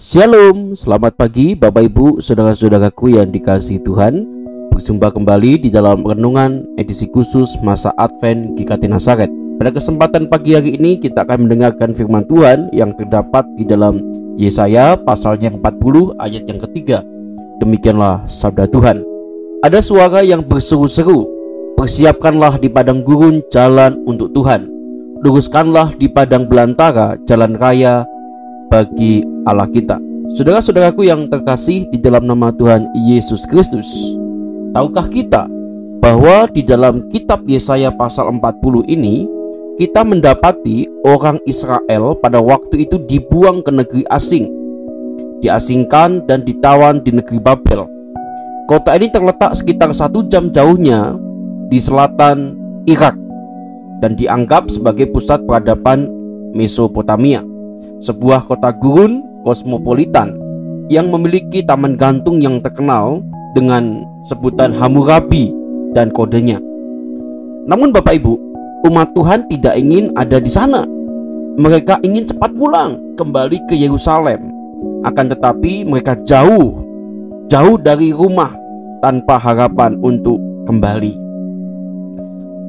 Shalom, selamat pagi Bapak Ibu, saudara-saudaraku yang dikasih Tuhan. Berjumpa kembali di dalam renungan edisi khusus masa Advent GKT Nazaret. Pada kesempatan pagi hari ini kita akan mendengarkan firman Tuhan yang terdapat di dalam Yesaya pasal yang 40 ayat yang ketiga. Demikianlah sabda Tuhan. Ada suara yang berseru-seru Persiapkanlah di padang gurun jalan untuk Tuhan. Luruskanlah di padang belantara jalan raya bagi Allah kita. Saudara-saudaraku yang terkasih di dalam nama Tuhan Yesus Kristus. Tahukah kita bahwa di dalam kitab Yesaya pasal 40 ini kita mendapati orang Israel pada waktu itu dibuang ke negeri asing. Diasingkan dan ditawan di negeri Babel. Kota ini terletak sekitar satu jam jauhnya di selatan Irak dan dianggap sebagai pusat peradaban Mesopotamia sebuah kota gurun kosmopolitan yang memiliki taman gantung yang terkenal dengan sebutan Hammurabi dan kodenya. Namun Bapak Ibu, umat Tuhan tidak ingin ada di sana. Mereka ingin cepat pulang kembali ke Yerusalem. Akan tetapi mereka jauh, jauh dari rumah tanpa harapan untuk kembali.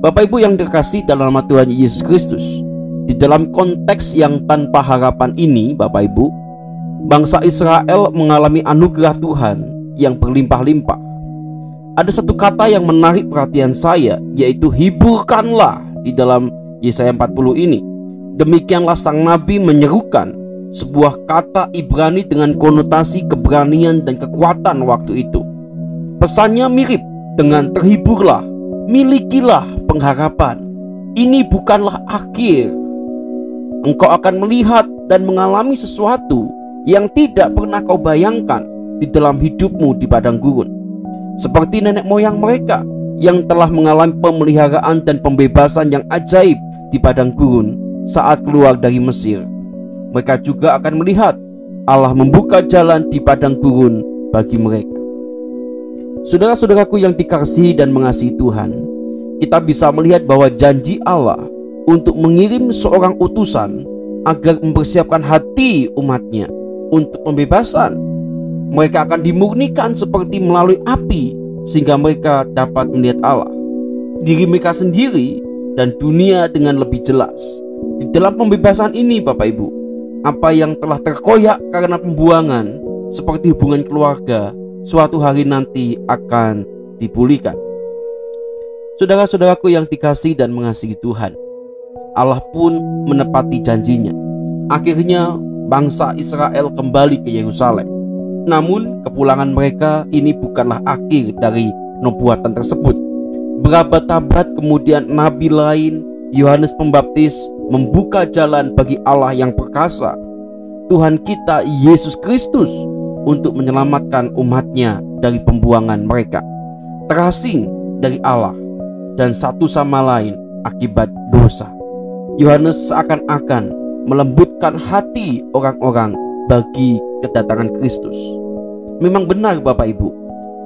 Bapak Ibu yang terkasih dalam nama Tuhan Yesus Kristus, di dalam konteks yang tanpa harapan ini, Bapak Ibu, bangsa Israel mengalami anugerah Tuhan yang berlimpah-limpah. Ada satu kata yang menarik perhatian saya, yaitu hiburkanlah di dalam Yesaya 40 ini. Demikianlah sang nabi menyerukan sebuah kata Ibrani dengan konotasi keberanian dan kekuatan waktu itu. Pesannya mirip dengan terhiburlah, milikilah pengharapan. Ini bukanlah akhir, engkau akan melihat dan mengalami sesuatu yang tidak pernah kau bayangkan di dalam hidupmu di padang gurun. Seperti nenek moyang mereka yang telah mengalami pemeliharaan dan pembebasan yang ajaib di padang gurun saat keluar dari Mesir. Mereka juga akan melihat Allah membuka jalan di padang gurun bagi mereka. Saudara-saudaraku yang dikasihi dan mengasihi Tuhan, kita bisa melihat bahwa janji Allah untuk mengirim seorang utusan agar mempersiapkan hati umatnya untuk pembebasan. Mereka akan dimurnikan seperti melalui api sehingga mereka dapat melihat Allah, diri mereka sendiri dan dunia dengan lebih jelas. Di dalam pembebasan ini Bapak Ibu, apa yang telah terkoyak karena pembuangan seperti hubungan keluarga suatu hari nanti akan dipulihkan. Saudara-saudaraku yang dikasih dan mengasihi Tuhan, Allah pun menepati janjinya. Akhirnya bangsa Israel kembali ke Yerusalem. Namun kepulangan mereka ini bukanlah akhir dari nubuatan tersebut. Berabad-abad kemudian nabi lain, Yohanes Pembaptis, membuka jalan bagi Allah yang perkasa. Tuhan kita Yesus Kristus untuk menyelamatkan umatnya dari pembuangan mereka. Terasing dari Allah dan satu sama lain akibat dosa. Yohanes seakan-akan melembutkan hati orang-orang bagi kedatangan Kristus. Memang benar Bapak Ibu,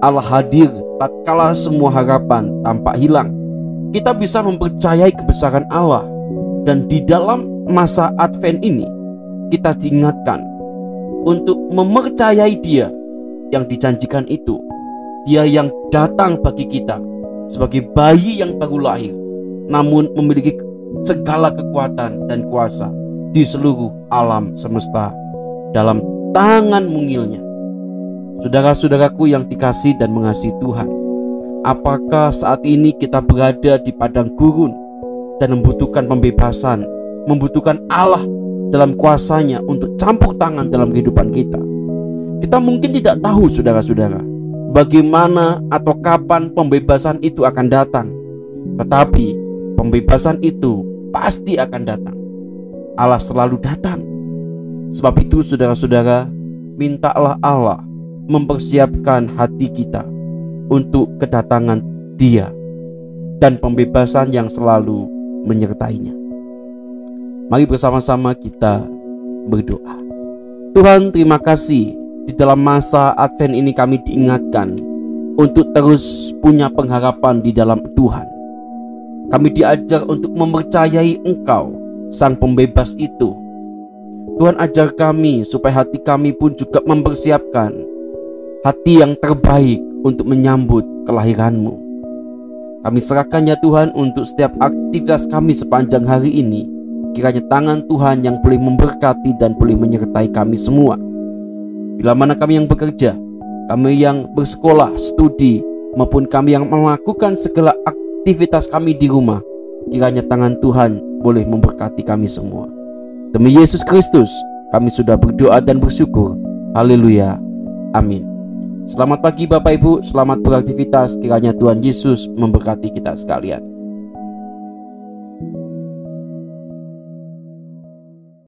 Allah hadir tatkala semua harapan tampak hilang. Kita bisa mempercayai kebesaran Allah dan di dalam masa Advent ini kita diingatkan untuk mempercayai Dia yang dijanjikan itu. Dia yang datang bagi kita sebagai bayi yang baru lahir namun memiliki segala kekuatan dan kuasa di seluruh alam semesta dalam tangan mungilnya. Saudara-saudaraku yang dikasih dan mengasihi Tuhan, apakah saat ini kita berada di padang gurun dan membutuhkan pembebasan, membutuhkan Allah dalam kuasanya untuk campur tangan dalam kehidupan kita? Kita mungkin tidak tahu saudara-saudara bagaimana atau kapan pembebasan itu akan datang. Tetapi Pembebasan itu pasti akan datang. Allah selalu datang. Sebab itu saudara-saudara, mintalah Allah mempersiapkan hati kita untuk kedatangan Dia dan pembebasan yang selalu menyertainya. Mari bersama-sama kita berdoa. Tuhan, terima kasih di dalam masa Advent ini kami diingatkan untuk terus punya pengharapan di dalam Tuhan. Kami diajar untuk mempercayai Engkau, Sang Pembebas itu. Tuhan ajar kami supaya hati kami pun juga mempersiapkan hati yang terbaik untuk menyambut kelahiranmu. Kami serahkan ya Tuhan untuk setiap aktivitas kami sepanjang hari ini. Kiranya tangan Tuhan yang boleh memberkati dan boleh menyertai kami semua. Bila mana kami yang bekerja, kami yang bersekolah, studi, maupun kami yang melakukan segala aktivitas kami di rumah, kiranya tangan Tuhan boleh memberkati kami semua. Demi Yesus Kristus, kami sudah berdoa dan bersyukur. Haleluya. Amin. Selamat pagi Bapak Ibu, selamat beraktivitas. Kiranya Tuhan Yesus memberkati kita sekalian.